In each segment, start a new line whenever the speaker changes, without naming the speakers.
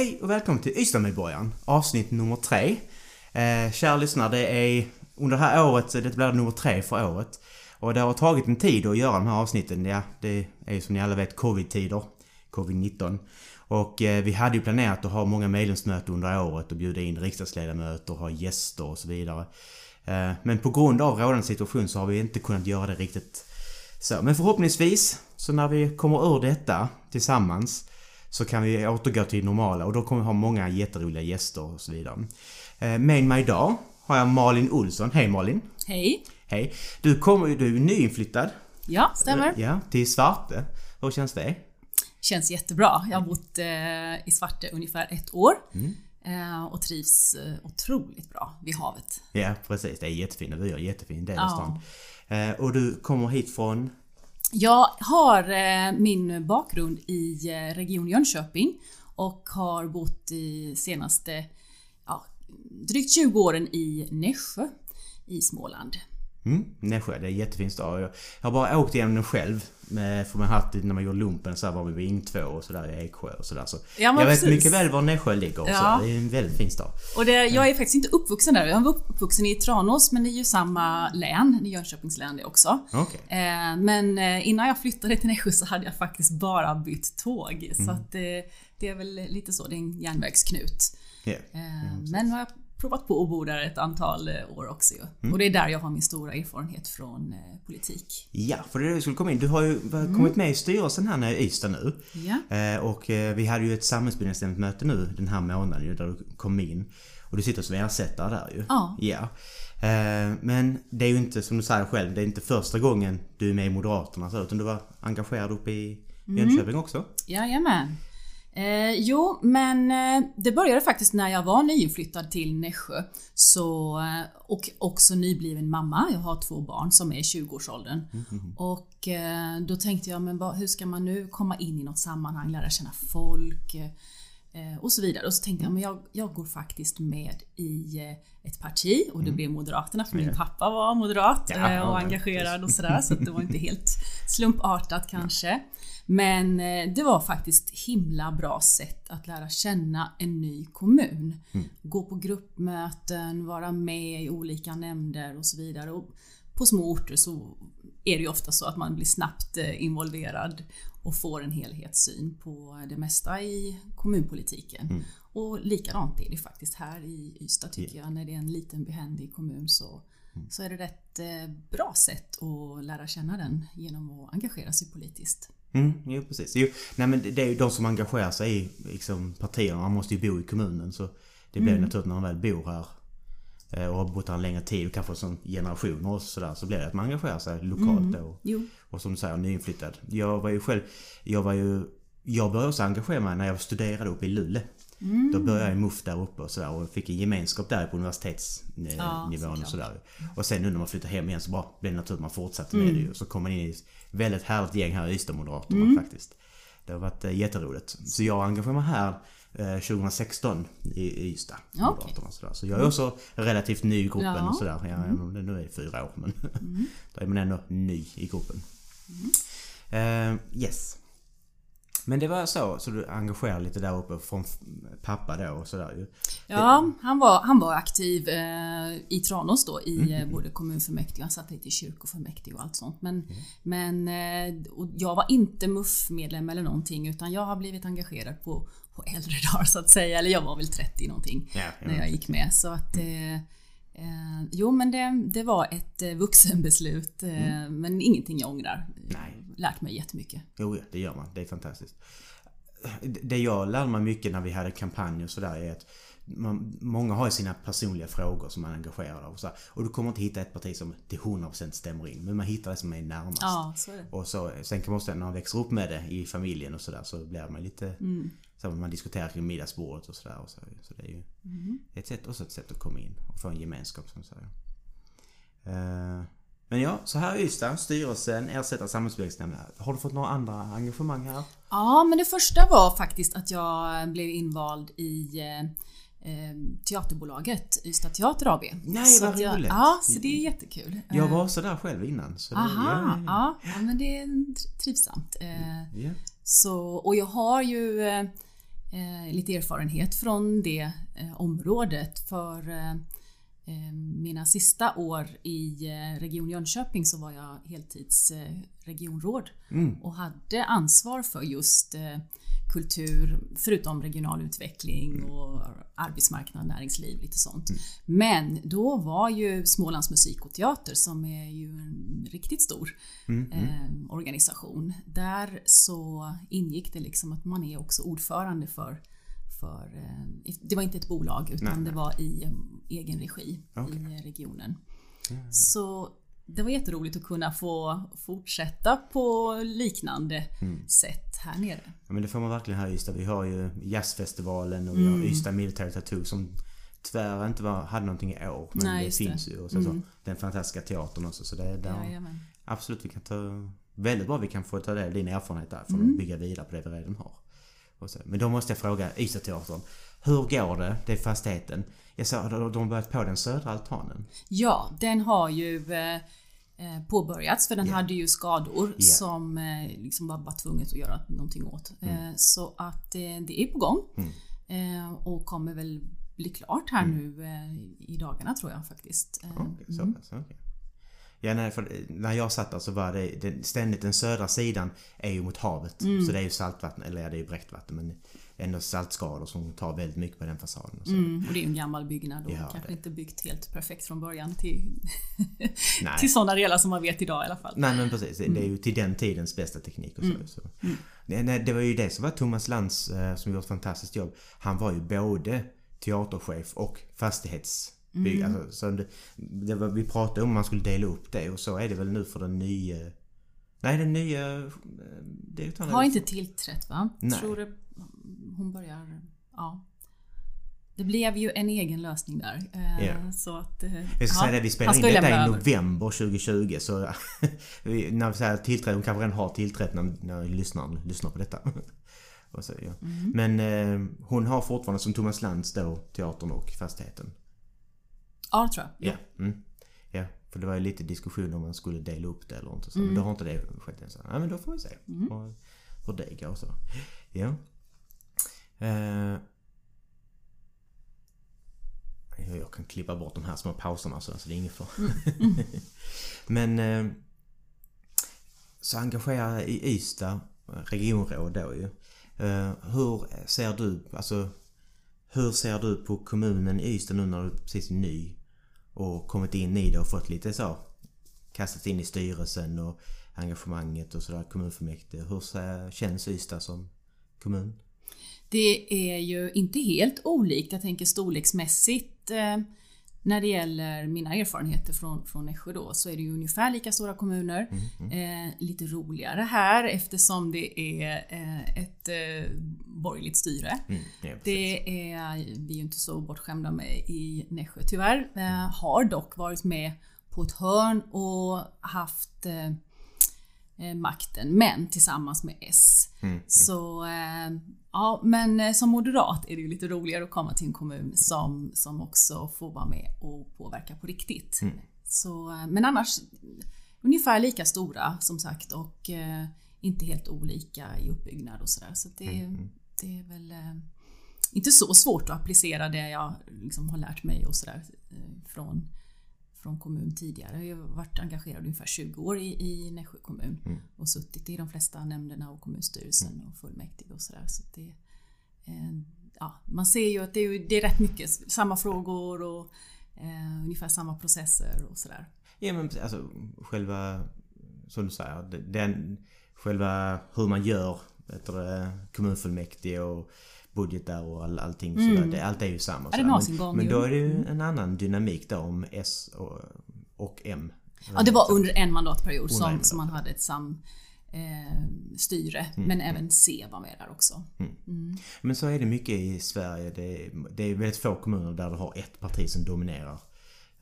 Hej och välkommen till Ystadmedborgaren, avsnitt nummer tre. Eh, kära lyssnare, det är under det här året, det blir nummer tre för året. Och det har tagit en tid att göra de här avsnitten. Ja, det är ju som ni alla vet covid-tider. Covid-19. Och eh, vi hade ju planerat att ha många medlemsmöten under året och bjuda in riksdagsledamöter ha gäster och så vidare. Eh, men på grund av rådande situation så har vi inte kunnat göra det riktigt så. Men förhoppningsvis, så när vi kommer ur detta tillsammans så kan vi återgå till normala och då kommer vi ha många jätteroliga gäster och så vidare. Eh, med mig idag har jag Malin Olsson. Hej Malin!
Hej!
Hej! Du, kommer, du är nyinflyttad.
Ja, stämmer.
Ja, till Svarte. Hur känns det?
Känns jättebra. Jag har bott eh, i Svarte ungefär ett år.
Mm.
Eh, och trivs otroligt bra vid havet.
Ja, precis. Det är jättefina vyer, jättefin del av
Ja.
stan. Och du kommer hit från?
Jag har eh, min bakgrund i eh, Region Jönköping och har bott i senaste ja, drygt 20 åren i Nässjö i Småland.
Mm, Nässjö, det är en jättefin stad. Jag har bara åkt igenom den själv. Med, för man har haft det när man gjorde lumpen så här var vi vid Ing 2 och sådär i Eksjö och sådär. Så
Ja,
jag vet
precis.
mycket väl var Nässjö ligger.
Ja.
Så. Det är en väldigt fin stad.
Och det, jag är faktiskt inte uppvuxen där. Jag var uppvuxen i Tranås men det är ju samma län, det är Jönköpings län det också.
Okej.
Eh, Men eh, innan jag flyttade till Nässjö så hade jag faktiskt bara bytt tåg. Så att eh, det är väl lite så, det är en järnvägsknut. Eh, Men nu har jag provat på att bo där ett antal eh, år också ju. Och det är där jag har min stora erfarenhet från eh, politik.
Ja, för det är det vi skulle komma in. Du har ju kommit med i styrelsen här nere i Ystad nu.
Ja.
Eh, och eh, vi hade ju ett samhällsbyggnadsnämndsmöte nu den här månaden ju, där du kom in. Och du sitter som ersättare där ju.
Ja.
Ja. Eh, men det är ju inte, som du säger själv, det är inte första gången du är med i Moderaterna så, utan du var engagerad uppe i Jönköping också.
Jajamän. Eh, jo, men eh, det började faktiskt när jag var nyinflyttad till Nässjö. Så, eh, och också nybliven mamma. Jag har två barn som är i 20-årsåldern. Och eh, då tänkte jag, men vad- hur ska man nu komma in i något sammanhang, lära känna folk eh, och så vidare. Och så tänkte jag, men jag, jag går faktiskt med i eh, ett parti och det blev Moderaterna för min pappa var moderat
Ja,
och engagerad och sådär. Så det var inte helt slumpartat kanske. Men eh, det var faktiskt himla bra sätt att lära känna en ny kommun. Gå på gruppmöten, vara med i olika nämnder och så vidare. Och på små orter så är det ju ofta så att man blir snabbt eh, involverad och får en helhetssyn på det mesta i kommunpolitiken. Och likadant är det faktiskt här i Ystad tycker jag. När det är en liten behändig kommun så, så är det ett eh, bra sätt att lära känna den genom att engagera sig politiskt.
Mm, jo precis. Jo, nej men det är ju de som engagerar sig i liksom, partierna. Man måste ju bo i kommunen så det blir ju naturligt när man väl bor här eh, och har bott här en längre tid och kanske som generationer och sådär så blir det att man engagerar sig lokalt då.
Jo.
Och som du säger, nyinflyttad. Jag var ju själv, jag var ju, jag började också engagera mig när jag studerade uppe i Luleå.
Mm.
Då började jag i MUF där uppe och sådär och fick en gemenskap där på universitetsnivån
Ja,
och
såklart.
sådär. Och sen nu när man flyttar hem igen så bara blev det naturligt att man fortsatte med
Mm.
det ju. Så kom man in i ett väldigt härligt gäng här i Ystad-Moderaterna faktiskt. Det har varit eh, jätteroligt. Så jag engagerade mig här eh, 2016 i i Ystad. Och sådär. Så jag är också relativt ny i gruppen
Ja. Mm.
och sådär. Ja, även om det nu är fyra år men då är man ändå ny i gruppen. Eh, yes. Men det var så, så du engagerade lite där uppe från pappa då och sådär ju.
Ja, han var, han var aktiv eh, i Tranås då i eh, både kommunfullmäktige, han satt lite i kyrkofullmäktige och allt sånt. Men, men eh, jag var inte MUF-medlem eller någonting utan jag har blivit engagerad på, på äldre dagar så att säga. Eller jag var väl 30 någonting
Ja, ja.
när jag gick med. Så att eh, eh, Jo men det, det var ett eh, vuxenbeslut eh, men ingenting jag ångrar.
Nej.
Lärt mig jättemycket.
Jo, ja, det gör man. Det är fantastiskt. Det jag lärde mig mycket när vi hade kampanj och sådär är att man, många har sina personliga frågor som man är engagerad av. Och, så här. och du kommer inte hitta ett parti som till 100% stämmer in. Men man hittar det som är närmast.
Ja, så är det.
Och så, sen kan man också när man växer upp med det i familjen och sådär så blir man lite... Så man diskuterar kring middagsbordet och sådär. Så, så det är ju ett sätt, också ett sätt att komma in och få en gemenskap som säger. Eh, men ja, så här är Ystad, styrelsen, ersättare samhällsbyggnadsnämnden. Har du fått några andra engagemang här?
Ja, men det första var faktiskt att jag blev invald i eh, eh, teaterbolaget Ystad Teater AB.
Nej,
Så
vad roligt.
Ja, så det är jättekul.
Jag
Eh,
var så där själv innan. Så det,
Aha,
ja,
ja, ja, men det är trivsamt.
Ja,
så, och jag har ju eh, lite erfarenhet från det eh, området. För eh mina sista år i eh, Region Jönköping så var jag heltids eh, regionråd mm. och hade ansvar för just kultur, förutom regional utveckling mm. och arbetsmarknad, näringsliv, lite sånt. Mm. Men då var ju Smålands musik och teater som är ju en riktigt stor mm. mm. eh, organisation. Där så ingick det liksom att man är också ordförande för för, eh, det var inte ett bolag utan nej, det var i eh, egen regi okay. i regionen. Så det var jätteroligt att kunna få fortsätta på liknande mm. sätt här nere.
Ja, men det får man verkligen här i Ystad. Vi har ju jazzfestivalen och vi har mm. Ystad Military Tattoo som tyvärr inte var, hade någonting i år. Men Nej, det finns det. ju. Och så, mm. så, den fantastiska teatern också. Så det är där, absolut, vi kan ta... Väldigt bra vi kan få ta del av din erfarenhet där. För mm. att bygga vidare på det vi redan har. Så, men då måste jag fråga Ystadteatern. Hur går det? Det är fastigheten. Jag sa, de har börjat på den södra altanen.
Ja, den har ju eh, Eh, påbörjats för den yeah. hade ju skador yeah. som eh, liksom var bara tvunget att göra någonting åt. Mm. Eh, så att det är på gång mm. och kommer väl bli klart här mm. nu i dagarna tror jag faktiskt.
Okay, så pass, okay. Ja, nej, för när jag satt där så var det, det ständigt den södra sidan är ju mot havet. Mm. Så det är ju saltvatten, eller ja det är ju bräckvatten men ändå saltskador som tar väldigt mycket på den fasaden.
Och, mm, och det är en gammal byggnad och ja, kanske det. inte byggt helt perfekt från början till, till sådana delar som man vet idag i alla fall.
Nej men precis, mm. det är ju till den tidens bästa teknik och så. Mm. så. Mm. Nej, det var ju det som var Thomas Lantz eh, som gjort ett fantastiskt jobb. Han var ju både teaterchef och fastighetsbyggare. Mm. Alltså, så det, det var, vi pratade om man skulle dela upp det och så är det väl nu för den nya Nej, den nya eh,
direktören... Har inte tillträtt va? Nej. Tror det hon börjar... Ja. Det blev ju en egen lösning där. Yeah. Så att,
eh, jag ska ja, säga det, vi spelade in detta i november 2020 så när vi säger tillträde, hon kanske redan har tillträtt när, när lyssnaren lyssnar på detta. så, ja. mm. Men eh, hon har fortfarande som Thomas Lantz då teatern och fastigheten.
Ja, det tror jag.
Ja. Mm. ja. För det var ju lite diskussion om man skulle dela upp det eller inte. Så. Mm. Men då har inte det skett än. Så, ja, men då får vi se mm. hur det går. Så. Ja. Eh, jag kan klippa bort de här små pauserna så, det är inget för. Mm. Men eh, så engagerad i Ystad, regionråd då ju. Eh, hur ser du, alltså hur ser du på kommunen i Ystad nu när du precis är ny och kommit in i det och fått lite så kastats in i styrelsen och engagemanget och sådär, kommunfullmäktige. Hur känns Ystad som kommun?
Det är ju inte helt olikt, jag tänker storleksmässigt eh, när det gäller mina erfarenheter från, från Nässjö då så är det ju ungefär lika stora kommuner. Mm, mm. Eh, lite roligare här eftersom det är eh, ett eh, borgerligt styre. Mm, ja, det är vi ju inte så bortskämda med i Nässjö tyvärr. Eh, har dock varit med på ett hörn och haft eh, makten, men tillsammans med S. Mm, mm. Så Ja, men eh, som moderat är det ju lite roligare att komma till en kommun som, som också får vara med och påverka på riktigt. Mm. Så, eh, men annars ungefär lika stora som sagt och eh, inte helt olika i uppbyggnad och sådär. Så det, mm, mm. det är väl eh, inte så svårt att applicera det jag liksom har lärt mig och sådär eh, från från kommun tidigare. Jag har varit engagerad ungefär 20 år i, i Nässjö kommun mm. och suttit i de flesta nämnderna och kommunstyrelsen mm. och fullmäktige och sådär. Så det, eh, ja, man ser ju att det är, det är rätt mycket samma frågor och eh, ungefär samma processer och sådär.
Ja men alltså själva, som du säger, den, själva hur man gör det, kommunfullmäktige och budgetar och all, allting mm. sådär. Det, allt är ju samma.
Gång,
men, men då är det ju en annan dynamik då om S och, och M.
Ja, det var under en mandatperiod som, som man hade ett sam eh, styre. Mm. Men mm. även C var med där också. Mm.
mm. Men så är det mycket i Sverige. Det, det är väldigt få kommuner där du har ett parti som dominerar.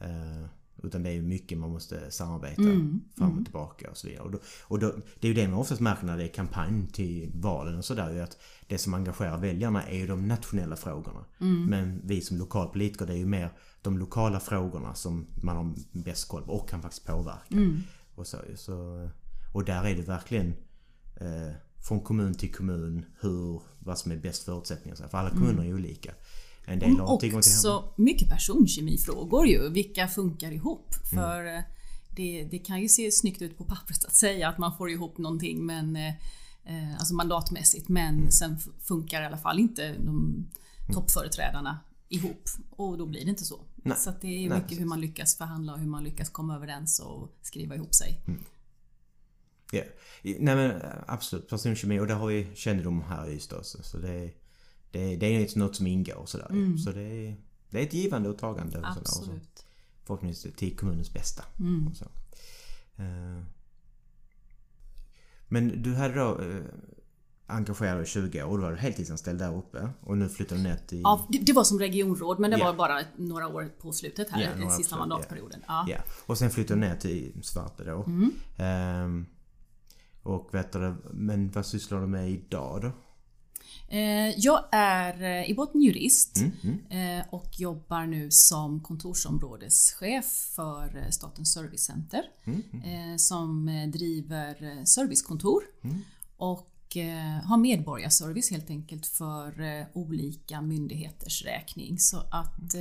Eh, utan det är mycket man måste samarbeta mm. fram och mm. tillbaka och så vidare. Och, då, och då, det är ju det man oftast märker när det är kampanj till valen och sådär. Att det som engagerar väljarna är ju de nationella frågorna. Mm. Men vi som lokalpolitiker det är ju mer de lokala frågorna som man har bäst koll på och kan faktiskt påverka. Mm. Och, så, så, och där är det verkligen eh, från kommun till kommun hur, vad som är bäst förutsättningar. För alla kommuner är olika. En del har
Och
tillgång till hem.
också mycket personkemifrågor ju. Vilka funkar ihop? För eh, det, det kan ju se snyggt ut på pappret att säga att man får ihop någonting men eh, eh, alltså mandatmässigt men sen f- funkar i alla fall inte de toppföreträdarna ihop och då blir det inte så.
Nej.
Så det är
Nej,
mycket
precis.
hur man lyckas förhandla och hur man lyckas komma överens och skriva ihop sig.
Ja. Nej men äh, absolut, personkemi och det har vi kännedom här i Ystad. Så det, det, är- det är något som ingår sådär. Så det det är ett givande och tagande. Och sådär, och så. Förhoppningsvis till kommunens bästa. Och så. Eh, Men du hade då eh, engagerat dig i 20 år då var du heltidsanställd där uppe. Och nu flyttar du ner till...
Ja, det, det var som regionråd men det
Ja.
var bara några år på slutet här,
några
sista
absolut,
mandatperioden. Ja.
Ja. Och sen flyttade du ner till Svarte då.
Mm.
Ehm, och vet du, men vad sysslar du med idag då?
Eh, Jag är eh, i botten jurist
Mm,
eh, och jobbar nu som kontorsområdeschef för Statens servicecenter
Mm,
eh, som driver servicekontor
Mm.
och har medborgarservice helt enkelt för olika myndigheters räkning. Så att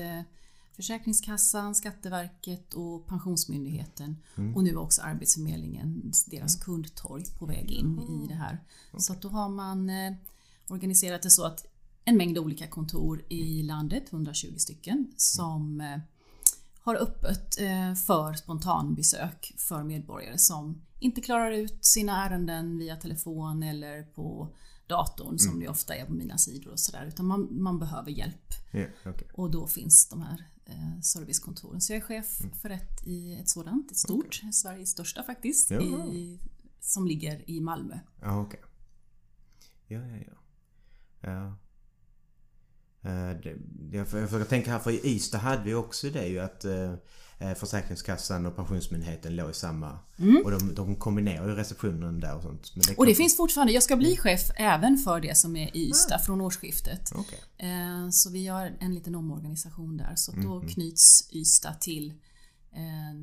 Försäkringskassan, Skatteverket och Pensionsmyndigheten
Mm.
och nu också Arbetsförmedlingen, deras kundtorg på väg in i det här. Så att då har man organiserat det så att en mängd olika kontor i landet, 120 stycken, som eh, har öppet eh, för spontanbesök för medborgare som inte klarar ut sina ärenden via telefon eller på datorn som det ofta är på mina sidor och sådär utan man, man behöver hjälp
Ja, okej.
och då finns de här eh, servicekontoren. Så jag är chef för ett i ett sådant, ett stort, Sveriges största faktiskt, i, som ligger i Malmö.
Ja, okej. Ja, ja, ja. Ja. Eh, det, jag, försöker tänka här, för i Ystad hade vi också det ju att eh, eh, Försäkringskassan och Pensionsmyndigheten låg i samma... Och de, de kombinerar ju receptionen där och sånt. Men
Och det finns fortfarande, jag ska bli chef även för det som är i Ystad från årsskiftet. Eh, Så vi gör en liten omorganisation där så då
Mhm.
knyts Ystad till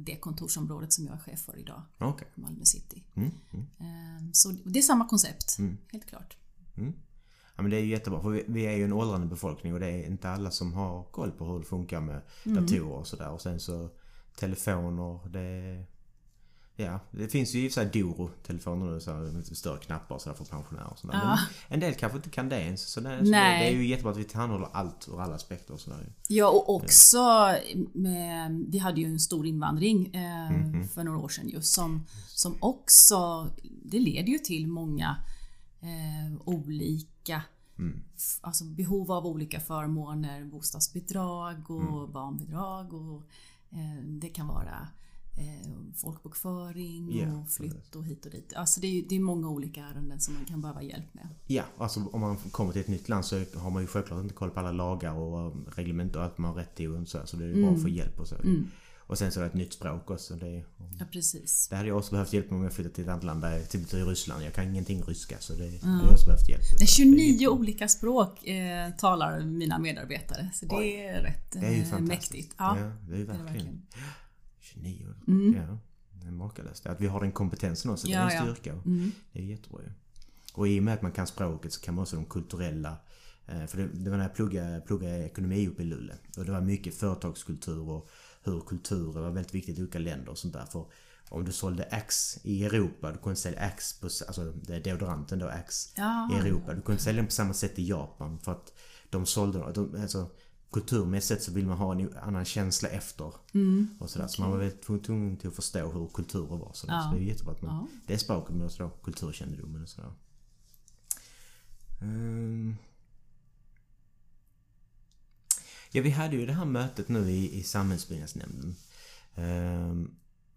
det kontorsområdet som jag är chef för idag,
Okej.
Malmö city.
Mm, mm,
Eh, Så det är samma koncept, helt klart.
Mm. Ja men det är ju jättebra för vi, vi är ju en åldrande befolkning och det är inte alla som har koll på hur det funkar med datorer och sådär. Och sen så telefoner, det... Ja, det finns ju i och för sig Doro-telefoner nu så här, större knappar och sådär för pensionärer och sådär.
Ja.
Men en del kanske inte kan det ens. Så, det, så det, är ju jättebra att vi tillhandahåller allt ur alla aspekter och sådär.
Ja, och också med, vi hade ju en stor invandring eh,
Mhm.
för några år sedan just som, som också, det leder ju till många eh, olika
Mm.
f- Alltså behov av olika förmåner, bostadsbidrag och
Mm.
barnbidrag och eh, det kan vara eh, folkbokföring
Ja,
och flytt och hit och dit. Alltså det är, det är många olika ärenden som man kan behöva hjälp med.
Ja, alltså om man kommer till ett nytt land så har man ju självklart inte koll på alla lagar och reglement och allt man har rätt till och så, så det är ju bra att få hjälp och så. Och sen så är det ett nytt språk också. Det, är,
Ja, precis.
det hade jag också behövt hjälp med om jag flyttat till ett annat land, där, till, till Ryssland. Jag kan ingenting ryska så det hade jag också behövt hjälp.
Det
Så
29
jättebra.
olika språk eh, talar mina medarbetare, så det
Oj.
är rätt
Det är ju
eh,
fantastiskt.
mäktigt. Ja,
ja det är ju
det är det
verkligen.
verkligen.
29 år.
Mm.
Ja, det är makalöst. Att vi har den kompetensen också, det
Ja,
är en
ja.
styrka.
Mm.
Det är jättebra ju. Och i och med att man kan språket så kan man också de kulturella för det, det var när jag pluggade, pluggade ekonomi uppe i Luleå. Och det var mycket företagskultur och hur kulturer var väldigt viktigt i olika länder och sånt där. För om du sålde Axe i Europa, du kunde sälja Axe på, alltså det är deodoranten då, Axe
Ja.
i Europa. Du kunde sälja den på samma sätt i Japan för att de sålde de, alltså kulturmässigt så vill man ha en annan känsla efter. Och sådär. Så man var väldigt tvungen till att förstå hur kulturer var. Sådär.
Ja.
Så det är jättebra att man,
Ja.
det är språket men också då kulturkännedomen och sådär. Ehm. Ja, vi hade ju det här mötet nu i, i samhällsbyggnadsnämnden. Um,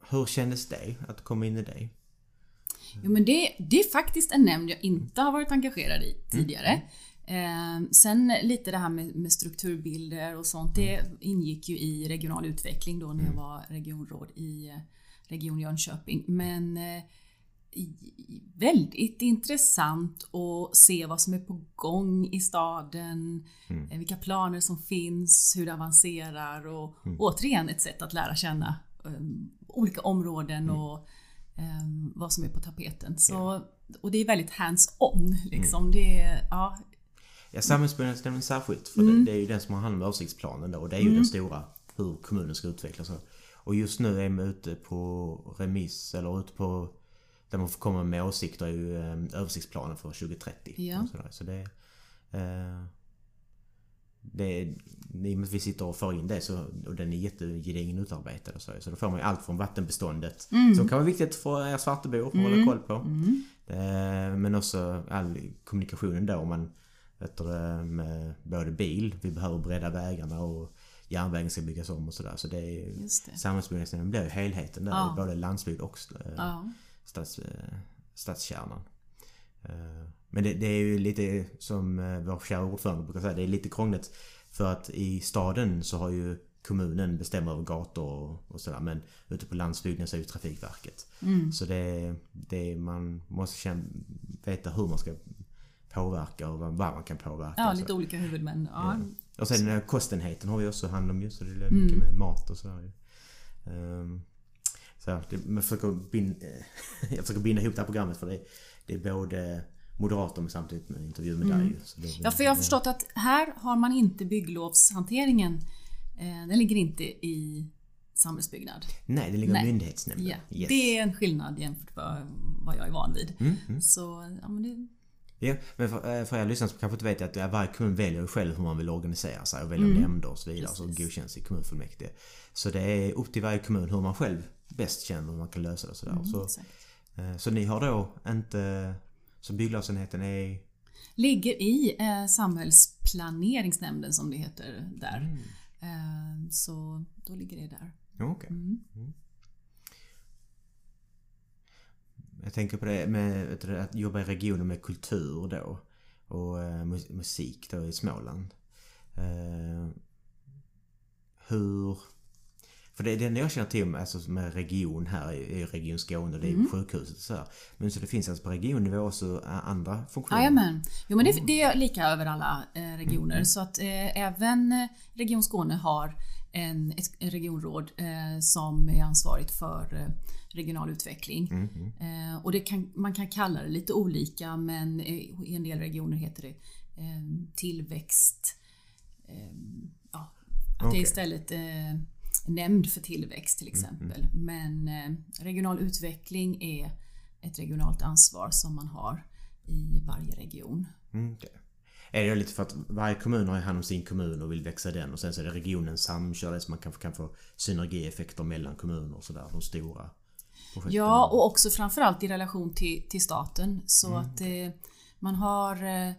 hur kändes det att komma in i det?
Jo, men det, det är faktiskt en nämnd jag inte har varit engagerad i tidigare. Eh, sen lite det här med, med strukturbilder och sånt, det ingick ju i regional utveckling då när jag var regionråd i eh, Region Jönköping. Men eh, väldigt intressant att se vad som är på gång i staden, eh, vilka planer som finns, hur det avancerar och återigen ett sätt att lära känna eh, olika områden och eh, vad som är på tapeten. Så och det är väldigt hands-on liksom. Det är, ja,
Ja, samhällsbyggnadsnämnden särskilt. För det, det är ju den som har hand om översiktsplanen då. Och det är ju den stora, hur kommunen ska utvecklas. Och just nu är man ute på remiss, eller ute på där man får komma med åsikter ju eh, översiktsplanen för 2030.
Ja.
Så det, eh, det, I och med att vi sitter och för in det så, och den är jättegedigen utarbetad och så, så då får man ju allt från vattenbeståndet som kan vara viktigt för er svartebor att hålla koll på. Eh, men också all kommunikationen då om man vet du, med både bil, vi behöver bredda vägarna och järnvägen ska byggas om och sådär. Så det är
Just det.
Blir ju helheten där,
Ja.
både landsbygd och eh,
ja.
Stads, eh, stadskärnan. Eh, Men det, det är ju lite som eh, vår kära ordförande brukar säga, det är lite krångligt. För att i staden så har ju kommunen bestämmer över gator och, och sådär men ute på landsbygden så är det Trafikverket.
Mm.
Så det, det man måste känna, veta hur man ska påverka och vad, vad man kan påverka.
ja, lite olika huvudmän. Ja.
Och sen kostenheten har vi också hand om ju så det är
Mm.
mycket med mat och sådär ju. Så det, man försöker binda, jag försöker binda ihop det här programmet för det, det är både moderater men samtidigt med intervju med dig det,
Mm. Ja, för jag har förstått att här har man inte bygglovshanteringen. Eh, den ligger inte i samhällsbyggnad.
Nej, det ligger
Nej.
i myndighetsnämnden.
Ja,
Yes.
Det är en skillnad jämfört med vad jag är van vid.
Mm,
Så, ja men det...
Ja, men för, eh, för er lyssnare som kanske inte vet att ja, varje kommun väljer själv hur man vill organisera sig och väljer
Mm.
nämnder och så vidare som godkänns i kommunfullmäktige. Så det är upp till varje kommun hur man själv bäst känner hur man kan lösa det och sådär. så,
exakt.
eh, så ni har då inte... Så bygglovsenheten är...
Ligger i eh, samhällsplaneringsnämnden som det heter där.
Mm.
Eh, så då ligger det där.
Okej.
Mm.
Mm. Jag tänker på det med att jobba i regioner med kultur då. Och eh, mus- musik då i Småland. Eh, hur... För det är det jag känner till med, alltså med region här i, Region Skåne, det är
Mm.
sjukhuset och så här. Men så det finns alltså på regionnivå också eh, andra funktioner?
Jajamän. Jo men det,
Mm.
det är lika över alla eh, regioner så att eh, även eh, Region Skåne har en, ett regionråd eh, som är ansvarigt för eh, regional utveckling.
Mhm.
Eh, och det kan, man kan kalla det lite olika men i en del regioner heter det tillväxt. Ja, att det är istället nämnd för tillväxt till exempel. Men eh, regional utveckling är ett regionalt ansvar som man har i varje region.
Mm, okej. Är det lite för att varje kommun har hand om sin kommun och vill växa den och sen så är det regionen samkör det så man kanske kan få synergieffekter mellan kommuner och sådär, de stora projekten.
Ja, och också framförallt i relation till, till staten. Så att eh, man har eh,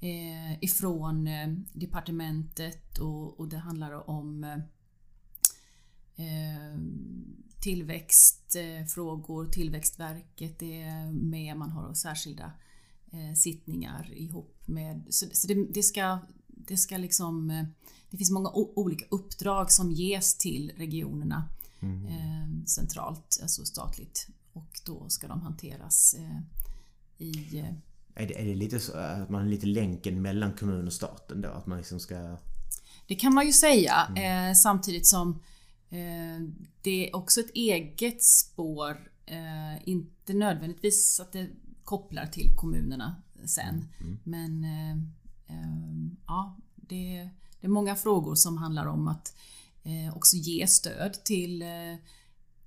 eh, ifrån eh, departementet och, och det handlar om eh, tillväxtfrågor, Tillväxtverket är med, man har särskilda eh, sittningar ihop med... Så, det, det ska, det ska liksom... eh, Det finns många olika uppdrag som ges till regionerna eh, centralt, alltså statligt. Och då ska de hanteras eh, i... Eh,
Är det, är det lite så att man är lite länken mellan kommun och staten då? Att man liksom ska...
Det kan man ju säga eh, samtidigt som eh, det är också ett eget spår. Eh, inte nödvändigtvis att det kopplar till kommunerna sen. Men eh, eh, ja, det, det är många frågor som handlar om att eh, också ge stöd till eh,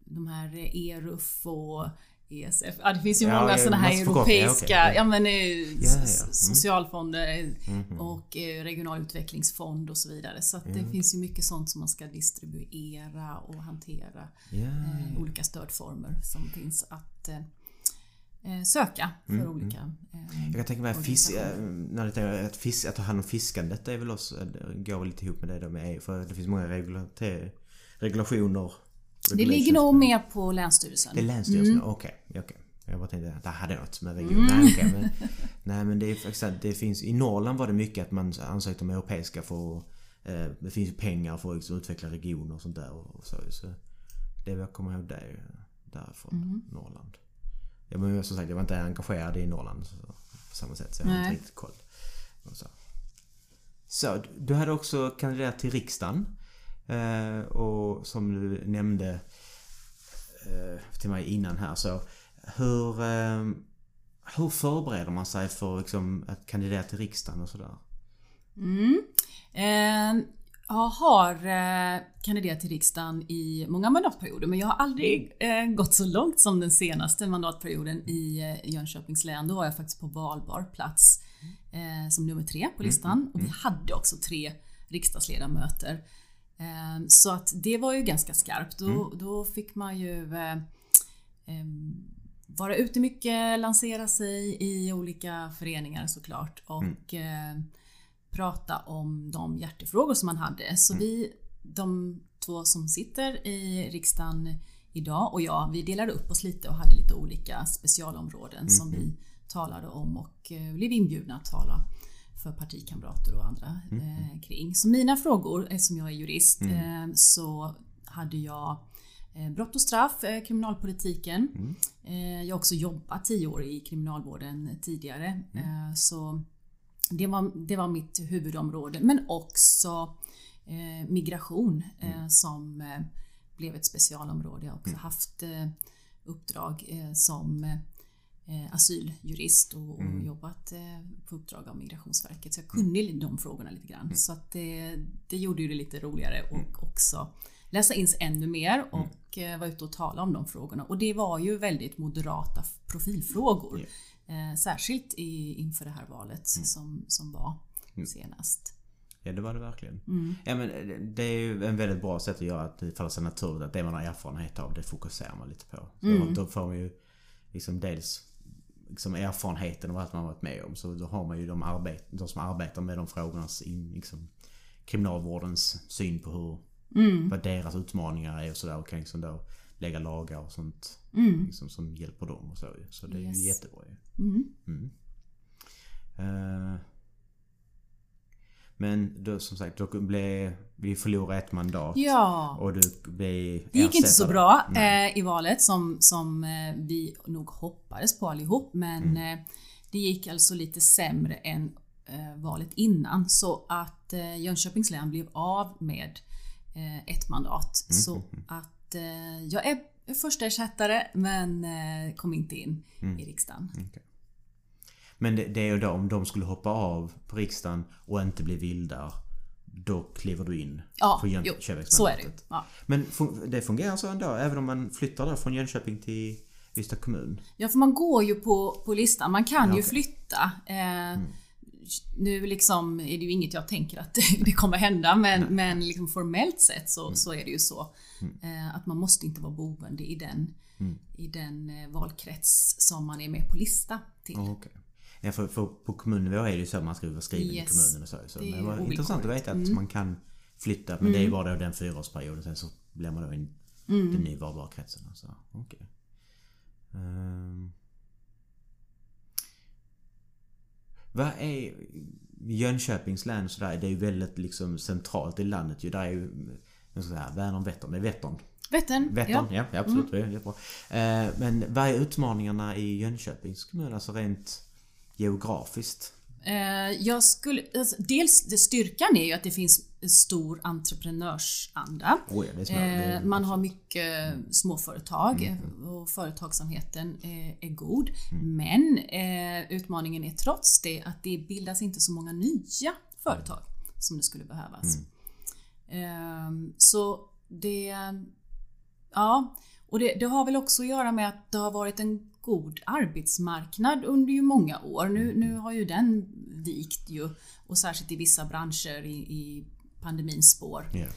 de här ERUF och ESF. Ja, det finns ju
Ja,
många
ja,
sådana här europeiska.
Ja.
ja, men, eh,
Mm.
socialfonder
Mhm.
och eh, regional utvecklingsfond och så vidare. Så det finns ju mycket sånt som man ska distribuera och hantera. Eh, olika stödformer som finns att eh, eh, söka för olika eh,
Mm, Jag kan tänka mig att, fisk,
organisationer.
eh, när det är att, fisk, att ta hand om fiskandet är väl också, det går väl lite ihop med det då med EU. För det finns många regulationer.
Det ligger
regulations-
nog mer på Länsstyrelsen.
Det är Länsstyrelsen?
Mm.
Okej, okej. Jag bara tänkte att det hade något med region. Nej, okej, men, nej men det är faktiskt det finns... I Norrland var det mycket att man ansökte om europeiska för eh, Det finns ju pengar för att liksom utveckla regioner och sånt där och, så. så det jag kommer ihåg det är ju därifrån
Mm.
Norrland. Jag, men som sagt, jag var inte engagerad i Norrland så, på samma sätt så jag har inte riktigt koll. Så. så du hade också kandiderat till riksdagen. Eh, och som du nämnde eh, till mig innan här så hur... Eh, hur förbereder man sig för liksom, att kandidera till riksdagen och sådär?
Mm. Eh, jag har eh, kandiderat till riksdagen i många mandatperioder men jag har aldrig eh, gått så långt som den senaste mandatperioden i eh, Jönköpings län. Då var jag faktiskt på valbar plats som nummer tre på listan och vi hade också tre riksdagsledamöter. Eh, så att det var ju ganska skarpt. Då, då fick man ju eh, em, vara ute mycket, lansera sig i olika föreningar såklart och eh, prata om de hjärtefrågor som man hade. Så vi, de två som sitter i riksdagen idag och jag, vi delade upp oss lite och hade lite olika specialområden som vi talade om och eh, blev inbjudna att tala för partikamrater och andra eh, kring. Så mina frågor, eftersom jag är jurist, eh, så hade jag eh, brott och straff, eh, kriminalpolitiken. Eh, jag har också jobbat tio år i kriminalvården tidigare. Eh, så det var, det var mitt huvudområde. Men också migration eh, som blev ett specialområde. Jag har också haft uppdrag som asyljurist och, och jobbat eh, på uppdrag av Migrationsverket. Så jag kunde de frågorna lite grann. Så att det, det gjorde ju det lite roligare och också läsa in sig ännu mer och eh, vara ute och tala om de frågorna. Och det var ju väldigt moderata profilfrågor. Eh, särskilt i, inför det här valet som, som var senast.
Ja det var det verkligen.
Mm.
Ja, men det- det är ju en väldigt bra sätt att göra att det faller sig naturligt att det man har erfarenhet av det fokuserar man lite på. Så
Mm.
Då får man ju liksom dels liksom erfarenheten av allt man varit med om. Så då har man ju de, arbet, de som arbetar med de frågornas in, liksom, kriminalvårdens syn på hur
Mm.
vad deras utmaningar är och sådär och kan liksom då lägga lagar och sånt liksom, som hjälper dem och så. Så det är
Mm. Yes.
ju jättebra ju.
Mm.
Eh, men då som sagt, då blev vi förlorade ett mandat.
Ja.
Och du blev
Det gick inte så bra eh, i valet som, som eh, vi nog hoppades på allihop. Men
Mm.
eh, det gick alltså lite sämre än eh, valet innan. Så att eh, Jönköpings län blev av med ett mandat.
Mm,
Så att eh, jag är första ersättare men kom inte in
Mm.
i riksdagen.
Men det, det är ju då om de skulle hoppa av på riksdagen och inte bli vildar. Då kliver du in
Ja,
på
jo,
Jönköpingsmandatet.
så är det. Ja.
Men fun- det fungerar så ändå även om man flyttar då från Jönköping till Ystad kommun?
Ja, för man går ju på, på listan. Man kan
Ja,
ju
okej.
flytta. Eh, Nu liksom är det ju inget jag tänker att det kommer hända, men, men liksom formellt sett så, så är det ju så. Eh, att man måste inte vara boende i den, i den eh, valkrets som man är med på lista till.
Ja, okej. Ja, för, för på kommunnivå är det ju så att man ska vara skriven
Yes.
i kommunen och så. så
Det
men det var intressant att veta att man kan flytta. Men det är ju bara då den fyraårsperioden. Sen så blir man då i den nyvalbara kretsen. och Så. okej. Ehm. Vad är Jönköpings län och sådär? Det är ju väldigt liksom centralt i landet ju. Där är ju jag ska säga, Vänern, Vättern. Det är Vättern.
Vättern?
Vättern,
Ja.
ja, absolut. Är jättebra. Eh, men vad är utmaningarna i Jönköpings kommun? Alltså rent geografiskt?
Eh, Jag skulle, alltså, dels styrkan är ju att det finns stor entreprenörsanda.
Oj, det är små, det är,
Eh, Man har mycket småföretag och företagsamheten eh, är god. Men eh, utmaningen är trots det att det bildas inte så många nya företag som det skulle behövas. Ehm, Så det... Ja, och det, det har väl också att göra med att det har varit en god arbetsmarknad under ju många år. Nu, nu har ju den vikt ju och särskilt i vissa branscher i, i pandemins spår.
ja.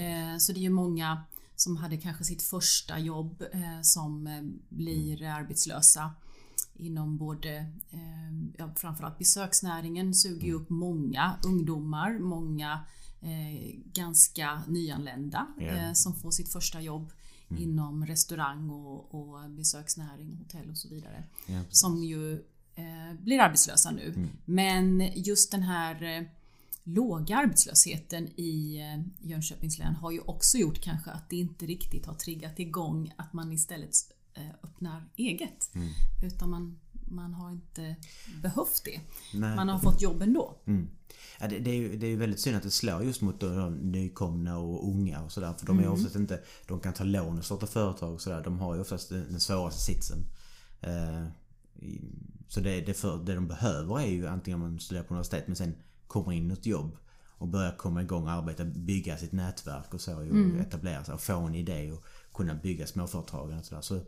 Eh, Så det är ju många som hade kanske sitt första jobb eh, som eh, blir arbetslösa inom både, eh, ja, framförallt besöksnäringen suger ju upp många ungdomar, många ganska nyanlända eh, som får sitt första jobb inom restaurang och, och besöksnäring, hotell och så vidare.
Ja,
som ju eh, blir arbetslösa nu. Men just den här eh, låga arbetslösheten i eh, Jönköpings län har ju också gjort kanske att det inte riktigt har triggat igång att man istället eh, öppnar eget. Utan man, man har inte behövt det.
Nej.
Man har fått jobb ändå.
Mm. Ja, det, det, är ju, det är ju väldigt synd att det slår just mot de nykomna och unga och sådär. För de är oftast inte... De kan ta lån och starta företag och sådär. De har ju oftast den, den svåraste sitsen. Eh, så det, det, för, det de behöver är ju antingen om man studerar på universitet men sen kommer in ett jobb och börjar komma igång och arbeta, bygga sitt nätverk och så och
Mm.
etablera sig och få en idé och kunna bygga småföretagen och sådär. Så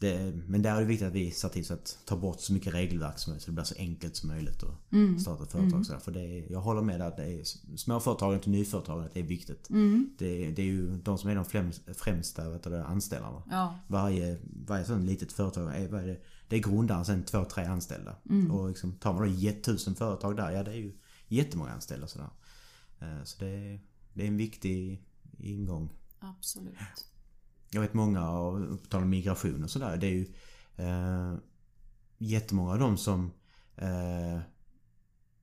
det, men där är det viktigt att vi ser till att ta bort så mycket regelverk som möjligt så det blir så enkelt som möjligt att
Mm.
starta ett företag. Sådär. För det är, jag håller med att det är småföretagandet och nyföretagandet är viktigt.
Mm.
Det, det är ju de som är de främsta, främsta vet du, anställarna.
Ja.
Varje, varje sån litet företag är, vad är det, det är grundaren sen två, tre anställda. Och liksom, tar man då tusen företag där, ja det är ju jättemånga anställda sådär. Eh, Så det, det är en viktig ingång.
Absolut.
Jag vet många, av- på tal om migration och sådär, det är ju eh, jättemånga av dem som eh,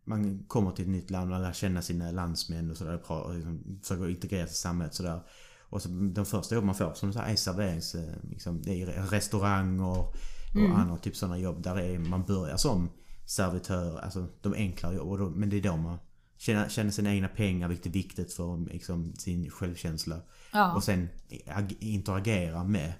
man kommer till ett nytt land, man lär känna sina landsmän och sådär och liksom, försöker integreras i samhället sådär. Och så de första jobb man får som så här, är serverings... eh, Liksom, det är restaurang och, och andra typ sådana jobb där är, man börjar som servitör, alltså de enklare jobb. Och då, men det är då man känner, känner sina egna pengar, vilket är viktigt för liksom, sin självkänsla.
Ja.
Och sen ag- interagera med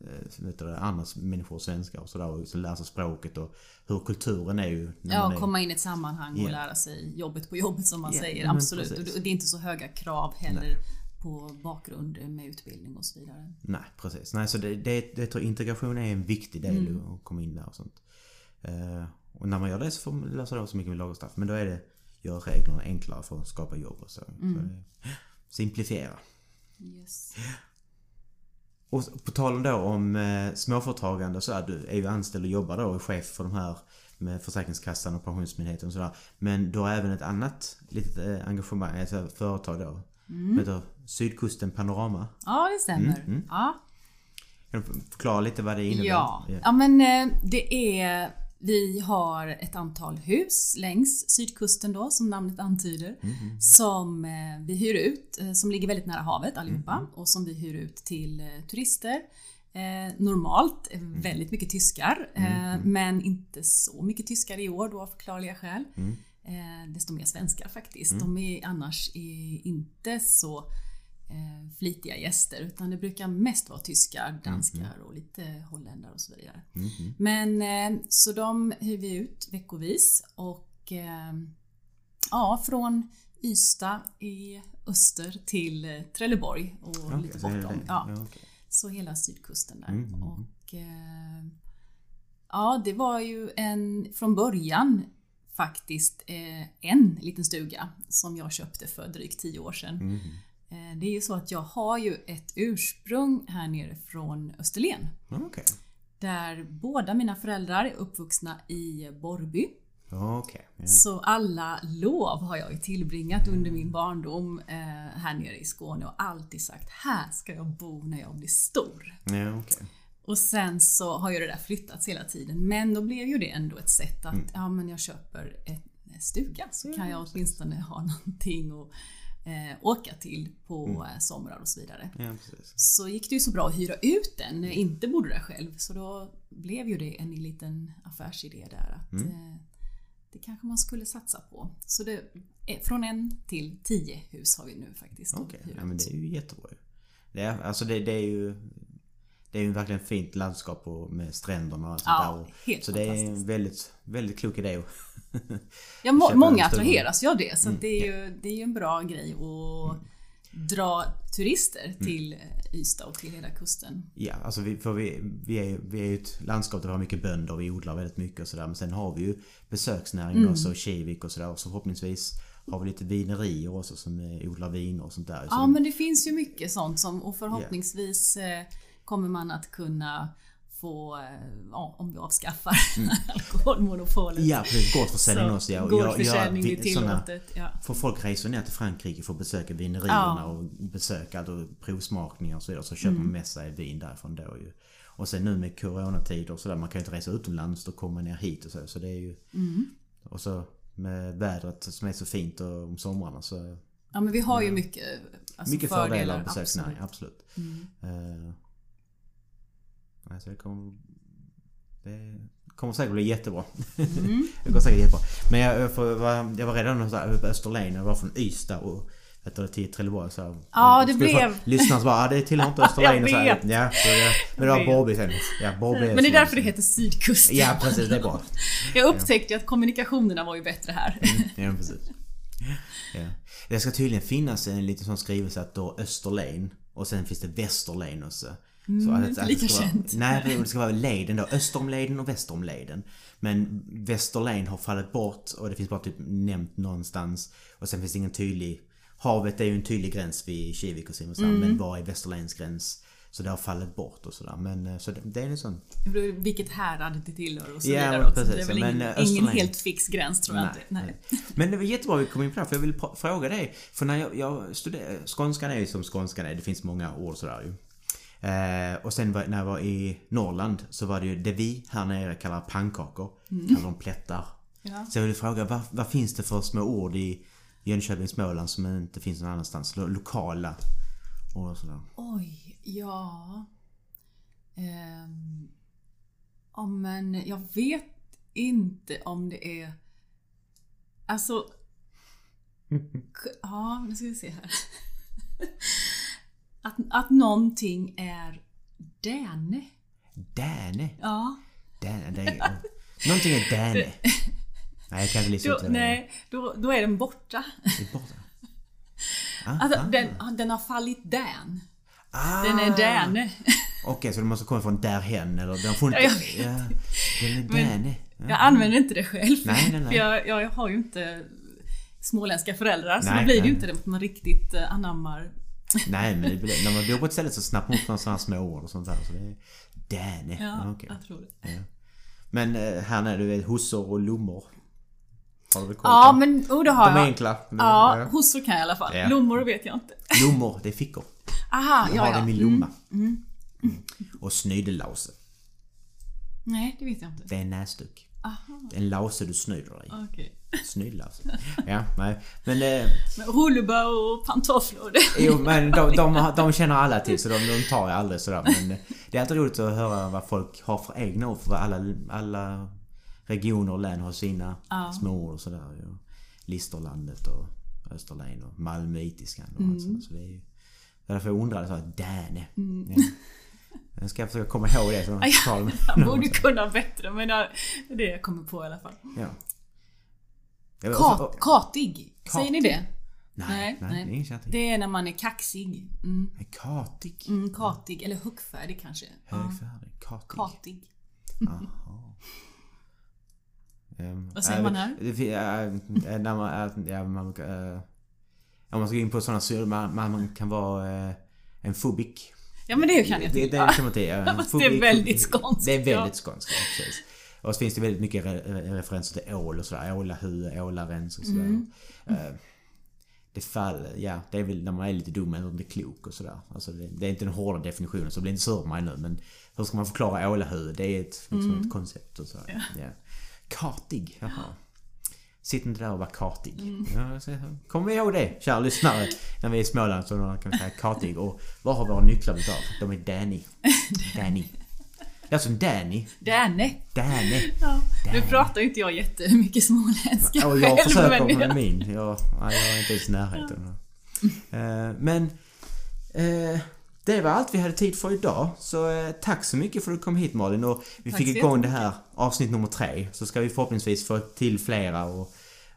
eh, andra människor, svenskar och sådär. Och så lära sig språket och hur kulturen är ju.
Ja,
är-
komma in i ett sammanhang och
Ja.
lära sig jobbet på jobbet som man
Ja,
säger. Absolut. Och det är inte så höga krav heller på bakgrund med utbildning och så vidare.
Nej precis. Nej, så det, det, tror jag integration är en viktig del
Mm.
att komma in där och sånt. Eh, och när man gör det så får man lösa det så mycket med lagerstraff. Men då är det gör reglerna enklare för att skapa jobb och så.
Mm.
så simplifiera.
Yes.
Och på tal om då om eh, småföretagande så är du är ju anställd och jobbar då och chef för de här med Försäkringskassan och Pensionsmyndigheten och sådär. Men du har även ett annat litet eh, engagemang, alltså företag då.
Mm.
Heter Sydkusten Panorama.
Ja, det stämmer.
Mm,
Ja.
Kan du förklara lite vad det innebär?
Ja. ja, men eh, det är vi har ett antal hus längs sydkusten då, som namnet antyder,
Mhm.
som eh, vi hyr ut, eh, som ligger väldigt nära havet allihopa
Mhm.
och som vi hyr ut till eh, turister. Eh, normalt
Mm.
väldigt mycket tyskar, eh, men inte så mycket tyskar i år då av förklarliga skäl.
Mm.
Eh, desto mer svenskar faktiskt. De är annars är inte så flitiga gäster utan det brukar mest vara tyskar, danskar och lite holländare och så vidare.
Mhm.
Men eh, så de hyr vi ut veckovis och eh, ja, från Ystad i öster till eh, Trelleborg och
Okej,
lite bortom. Ja,
Ja, okej.
så hela sydkusten där.
Mm,
Och eh, ja, det var ju en från början faktiskt eh, en liten stuga som jag köpte för drygt tio år sedan.
Mhm.
Eh, det är ju så att jag har ju ett ursprung här nere från Österlen.
Okej.
Där båda mina föräldrar är uppvuxna i Borrby.
Okej. ja.
Så alla lov har jag ju tillbringat under min barndom eh, här nere i Skåne och alltid sagt här ska jag bo när jag blir stor.
Ja, okej.
Och sen så har ju det där flyttats hela tiden. Men då blev ju det ändå ett sätt att, ja men jag köper en stuga så kan jag åtminstone ha någonting att eh, åka till på eh, somrar och så vidare.
Ja.
Så gick det ju så bra att hyra ut den när jag inte bodde där själv. Så då blev ju det en liten affärsidé där att eh, det kanske man skulle satsa på. Så det, från en till tio hus har vi nu faktiskt.
Okej,
hyra
ja, men det är ju jättebra. Det är, alltså det, det är ju... Det är ju verkligen fint landskap och med stränderna och sånt
Ja,
där. Och,
helt
så det är en väldigt, väldigt klok idé.
Ja, må, många attraheras ju av det. Så att det, är ju, det är ju en bra grej att dra turister till eh, Ystad och till hela kusten.
Ja, alltså vi, för vi, vi, är, vi är ju ett landskap där vi har mycket bönder, vi odlar väldigt mycket och sådär. Men sen har vi ju besöksnäringen
Mm.
också, Kivik och sådär. Så förhoppningsvis har vi lite vinerier också som eh, odlar viner och sånt där. Så
Ja,
det-
men det finns ju mycket sånt som och förhoppningsvis eh, kommer man att kunna få, eh, ja, om vi avskaffar alkoholmonopolet.
Mm. Ja, precis. Gårdsförsäljning
Så,
också. Ja.
Gårdsförsäljning är tillåtet. Ja.
Får folk resa ner till Frankrike för att besöka vinerierna
Ja.
och besöka alltså, provsmakningar och så vidare. Så köper
Mm.
man med sig vin därifrån då ju. Och sen nu med coronatider och sådär, man kan ju inte resa utomlands, kommer man ner hit och så. Så det är ju...
Mm.
Och så med vädret som är så fint och om somrarna så...
ja, men vi har ju mycket, alltså
mycket fördelar av besöksnäring,
absolut.
absolut.
Mm.
Eh, alltså det kommer... Det kommer säkert bli jättebra.
Mm.
det går säkert jättebra. Men jag, var, jag var redan så här på Österlen, jag var från Ystad och vet du, till Trelleborg så här,
Ja, det blev-
Lyssnarna bara, ja det tillhör inte Österlen
Jag
och så här. Ja, det, men det var. Borrby sen. Ja, Borrby
Men det är därför det heter sydkusten.
Ja precis, det är bra.
Jag upptäckte ju att kommunikationerna var ju bättre här.
Ja precis. Ja. Det ska tydligen finnas en liten sån skrivelse att då Österlen och sen finns det Västerlen också. Så
Mm, inte
det
lika
vara,
känt.
Nej, det ska vara leden då. Österomleden och Västeromleden. Men Västerlen har fallit bort och det finns bara typ nämnt någonstans. Och sen finns det ingen tydlig... Havet är ju en tydlig gräns vid Kivik och Simrishamn.
Mm.
Men vad är Västerlens gräns? Så det har fallit bort och sådär. Men eh, så det, det är en sån...
Vilket härad det tillhör och så vidare också.
precis.
det är väl
Men,
ingen,
eh,
ingen
Österlen-
helt fix gräns tror jag inte. Nej.
Men det var jättebra vi kom in på det, för jag vill fråga dig. För när jag, jag studerade, skånskan är ju som skånskan är, det finns många ord sådär ju. Eh, och sen var, när jag var i Norrland så var det ju det vi här nere kallar pannkakor. Kallar de plättar.
Ja.
Så jag vill fråga, vad, vad finns det för små ord i Jönköping, Småland som inte finns någon annanstans? Lo- Lokala och sådär.
Oj, ja... Ehm, ja, men jag vet inte om det är... Alltså... Ja, nu ska vi se här. Att, att någonting är Däne.
Däne.
Ja.
Däne, är, någonting är Däne. Nej, jag kan inte lista
Då,
ut
nej, då, då är den borta.
Är borta. Ah,
Alltså,
ah.
den, den har fallit dän.
Ah.
Den är Däne.
Okej, så det måste komma från därhen eller den får inte...
Ja, jag.
Ja, den är Däne. Ja.
Jag använder inte det själv.
Nej, nej, nej.
För jag, jag har ju inte småländska föräldrar så
Nej,
då blir det ju inte det att man riktigt eh, anammar.
Nej, men det, när man bor på ett ställe så snappar man upp några sådana små ord och sånt där. Så det är Däne.
Ja,
Ja, okej.
jag tror det.
Ja. Men eh, här nere, du vet hossor och lommor. Har du väl koll
Ja men oh, det har
De är
jag.
enkla.
Ja, hossor kan jag i alla fall.
Ja.
Blommor vet jag inte.
Lommor, det är fickor.
Aha,
Jag
ja
har
ja.
det i min
Mm.
lomma. Mm. Och snydelause.
Nej, det vet jag inte.
Det är en näsduk.
Aha,
Det är en lause du snyder dig.
Okej.
Snydelause. Ja, nej. Men eh,
Men och pantofflor.
Jo men de, de, de känner alla till så de, de tar jag aldrig sådär men Det är alltid roligt att höra vad folk har för egna ord för alla, alla regioner och län har sina
Ja.
små ord och sådär ju. Listerlandet och Österlen och Malmöitiskan och allt sånt. Så det är ju därför jag undrade så här, Däne. Ja. Jag ska försöka komma ihåg det. Så
Ja, Jag borde kunna bättre men det är det jag kommer på i alla fall.
ja. Jag-
Kat, katig. Säger ni det?
Nej,
Nej,
nej, det är.
Det är när man är kaxig. Mm.
Katig.
Mm, katig, eller högfärdig kanske.
Högfärdig. Katig.
katig.
Ehm,
Vad säger
äh,
man här?
det äh, äh, när man, äh, ja, man, äh, om man ska gå in på sådana så man, man, kan vara äh, en fobik.
Ja men det kan jag
Det,
tycka.
det kan man ja.
Fast det är väldigt skånskt,
Det är väldigt skånskt, ja, precis. Och så finns det väldigt mycket re, re, referenser till ål och sådär. Ålahue, ålarens och sådär.
Mm.
Äh, det faller, ja det är väl när man är lite dum eller inte klok och sådär. Alltså det, det är inte den hårda definitionen så bli inte sur på mig nu men hur ska man förklara ålahue? Det är ett, liksom
Mm.
ett koncept och sådär. Ja. Kartig, jaha. Sitt inte där och var kartig.
Mm.
Ja, så, kom ihåg det, kära lyssnare. När vi är i Småland så kan vi säga kartig. Och vad har våra nycklar utav? De är Danny. Danny. Som Danny.
Däne.
Danny.
Ja. Nu
Däne.
pratar ju inte jag jättemycket småländska
Och jag
själv,
försöker
men
med min. Jag, jag är inte ens i närheten. Eh, men eh, det var allt vi hade tid för idag. Så eh, tack så mycket för att du kom hit Malin. Och vi
Tack
fick igång det här avsnitt nummer tre. Så ska vi förhoppningsvis få till flera och,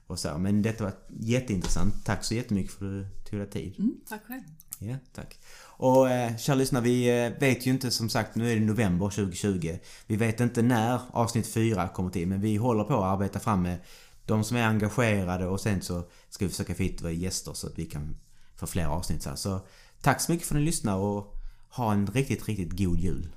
och så. Men detta var jätteintressant. Tack så jättemycket för att du tog dig tid.
Mm, tack själv.
Ja, tack. Och eh, kära lyssnare, vi eh, vet ju inte som sagt, nu är det november 2020. Vi vet inte när avsnitt 4 kommer till, men vi håller på att arbeta fram med de som är engagerade och sen så ska vi försöka få hit våra gäster så att vi kan få fler avsnitt så här. Så tack så mycket för att ni lyssnar och ha en riktigt, riktigt god jul.